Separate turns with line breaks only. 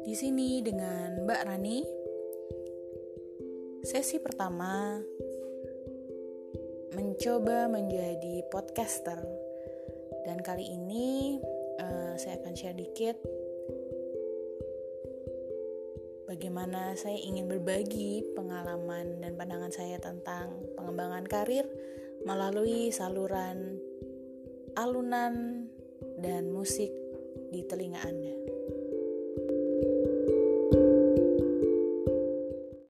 Di sini dengan Mbak Rani. Sesi pertama mencoba menjadi podcaster. Dan kali ini uh, saya akan share dikit bagaimana saya ingin berbagi pengalaman dan pandangan saya tentang pengembangan karir melalui saluran alunan dan musik di telinga Anda.